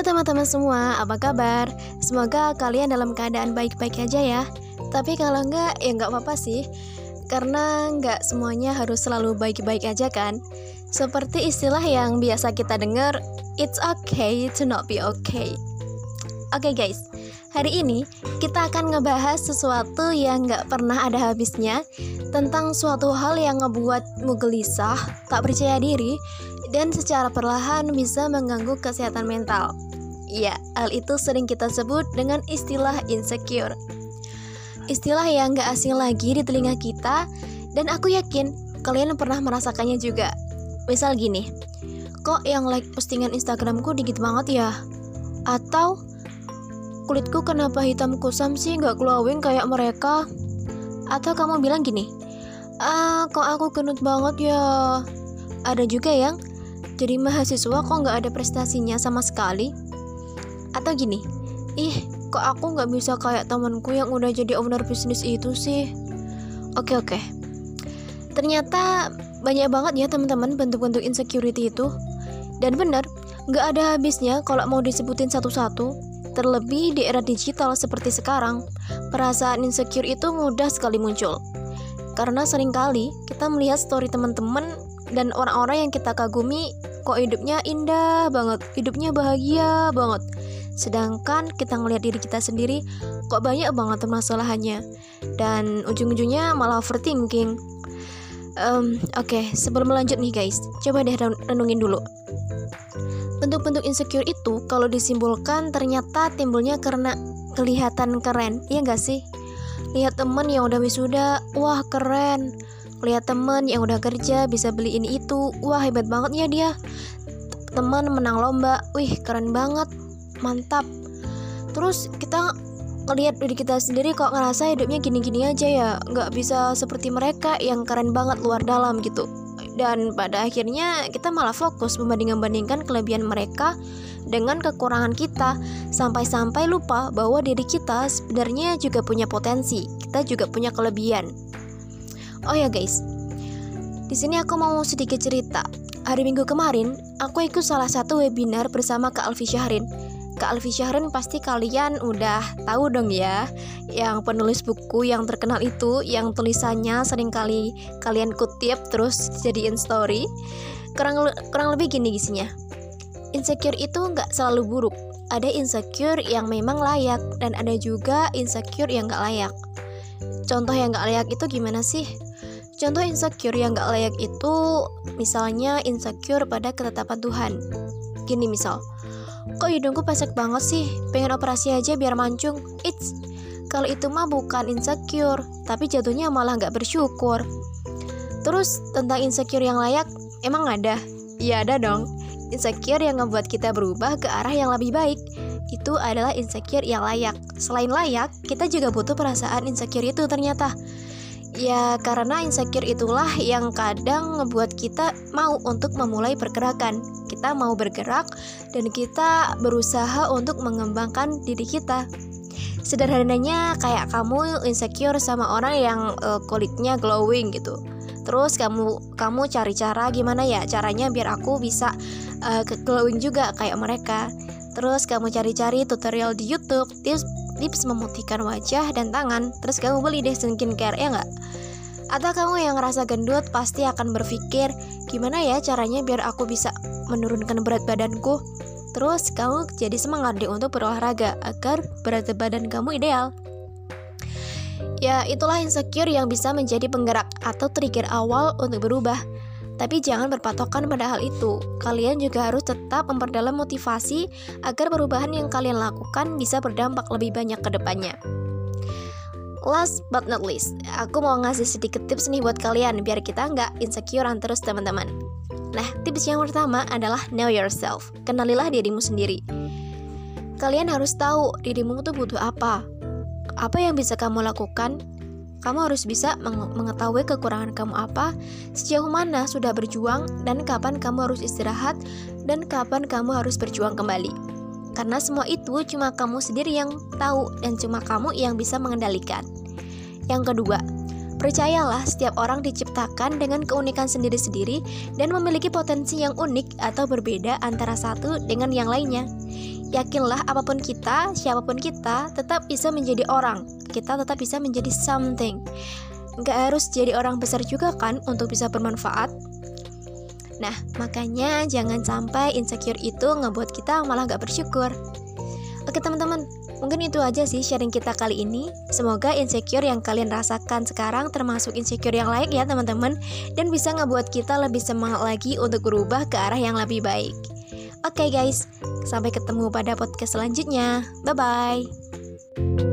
Halo teman-teman semua, apa kabar? Semoga kalian dalam keadaan baik-baik aja ya. Tapi kalau enggak, ya enggak apa-apa sih. Karena enggak semuanya harus selalu baik-baik aja kan. Seperti istilah yang biasa kita dengar, it's okay to not be okay. Oke okay guys, hari ini kita akan ngebahas sesuatu yang nggak pernah ada habisnya tentang suatu hal yang ngebuatmu gelisah, tak percaya diri, dan secara perlahan bisa mengganggu kesehatan mental. Ya, hal itu sering kita sebut dengan istilah insecure. Istilah yang gak asing lagi di telinga kita, dan aku yakin kalian pernah merasakannya juga. Misal gini, kok yang like postingan Instagramku dikit banget ya? Atau kulitku kenapa hitam kusam sih nggak glowing kayak mereka? Atau kamu bilang gini, ah kok aku gendut banget ya? Ada juga yang jadi mahasiswa kok nggak ada prestasinya sama sekali? Atau gini, ih kok aku nggak bisa kayak temanku yang udah jadi owner bisnis itu sih? Oke oke. Ternyata banyak banget ya teman-teman bentuk-bentuk insecurity itu. Dan benar, nggak ada habisnya kalau mau disebutin satu-satu. Terlebih di era digital seperti sekarang, perasaan insecure itu mudah sekali muncul. Karena sering kali kita melihat story teman-teman dan orang-orang yang kita kagumi kok hidupnya indah banget, hidupnya bahagia banget. Sedangkan kita ngelihat diri kita sendiri kok banyak banget permasalahannya dan ujung-ujungnya malah overthinking. Um, Oke, okay, sebelum lanjut nih guys, coba deh renungin dulu. Bentuk-bentuk insecure itu kalau disimpulkan ternyata timbulnya karena kelihatan keren, iya gak sih? Lihat temen yang udah wisuda, wah keren. Lihat temen yang udah kerja bisa beli ini itu, wah hebat banget ya dia. Teman menang lomba, wih keren banget, mantap. Terus kita ngelihat diri kita sendiri kok ngerasa hidupnya gini-gini aja ya, nggak bisa seperti mereka yang keren banget luar dalam gitu dan pada akhirnya kita malah fokus membanding-bandingkan kelebihan mereka dengan kekurangan kita. Sampai-sampai lupa bahwa diri kita sebenarnya juga punya potensi kita juga punya kelebihan. Oh ya guys. Di sini aku mau sedikit cerita. Hari minggu kemarin aku ikut salah satu webinar bersama Kak Alfi Syahrin. Kak Alfi Syahrin pasti kalian udah tahu dong ya Yang penulis buku yang terkenal itu Yang tulisannya sering kali kalian kutip terus jadiin story. Kurang, kurang lebih gini isinya Insecure itu nggak selalu buruk Ada insecure yang memang layak Dan ada juga insecure yang nggak layak Contoh yang nggak layak itu gimana sih? Contoh insecure yang gak layak itu misalnya insecure pada ketetapan Tuhan. Gini misal, Kok hidungku pesek banget sih? Pengen operasi aja biar mancung. It's kalau itu mah bukan insecure, tapi jatuhnya malah nggak bersyukur. Terus tentang insecure yang layak, emang ada? Ya ada dong. Insecure yang ngebuat kita berubah ke arah yang lebih baik. Itu adalah insecure yang layak. Selain layak, kita juga butuh perasaan insecure itu ternyata. Ya karena insecure itulah yang kadang ngebuat kita mau untuk memulai pergerakan Kita mau bergerak dan kita berusaha untuk mengembangkan diri kita Sederhananya kayak kamu insecure sama orang yang uh, kulitnya glowing gitu Terus kamu kamu cari cara gimana ya? Caranya biar aku bisa uh, glowing juga kayak mereka. Terus kamu cari-cari tutorial di YouTube tips tips memutihkan wajah dan tangan. Terus kamu beli deh skincare ya nggak? Atau kamu yang ngerasa gendut pasti akan berpikir gimana ya caranya biar aku bisa menurunkan berat badanku? Terus kamu jadi semangat deh untuk berolahraga agar berat badan kamu ideal Ya, itulah insecure yang bisa menjadi penggerak atau trigger awal untuk berubah. Tapi jangan berpatokan pada hal itu. Kalian juga harus tetap memperdalam motivasi agar perubahan yang kalian lakukan bisa berdampak lebih banyak ke depannya. Last but not least, aku mau ngasih sedikit tips nih buat kalian biar kita nggak insecurean terus teman-teman. Nah, tips yang pertama adalah know yourself. Kenalilah dirimu sendiri. Kalian harus tahu dirimu tuh butuh apa. Apa yang bisa kamu lakukan kamu harus bisa mengetahui kekurangan kamu apa, sejauh mana sudah berjuang, dan kapan kamu harus istirahat, dan kapan kamu harus berjuang kembali. Karena semua itu cuma kamu sendiri yang tahu, dan cuma kamu yang bisa mengendalikan. Yang kedua, Percayalah, setiap orang diciptakan dengan keunikan sendiri-sendiri dan memiliki potensi yang unik atau berbeda antara satu dengan yang lainnya. Yakinlah, apa pun kita, siapa pun kita, tetap bisa menjadi orang. Kita tetap bisa menjadi something. Gak harus jadi orang besar juga, kan, untuk bisa bermanfaat. Nah, makanya jangan sampai insecure itu ngebuat kita malah gak bersyukur. Oke teman-teman, mungkin itu aja sih sharing kita kali ini. Semoga insecure yang kalian rasakan sekarang termasuk insecure yang lain ya teman-teman dan bisa ngebuat kita lebih semangat lagi untuk berubah ke arah yang lebih baik. Oke okay guys, sampai ketemu pada podcast selanjutnya. Bye bye.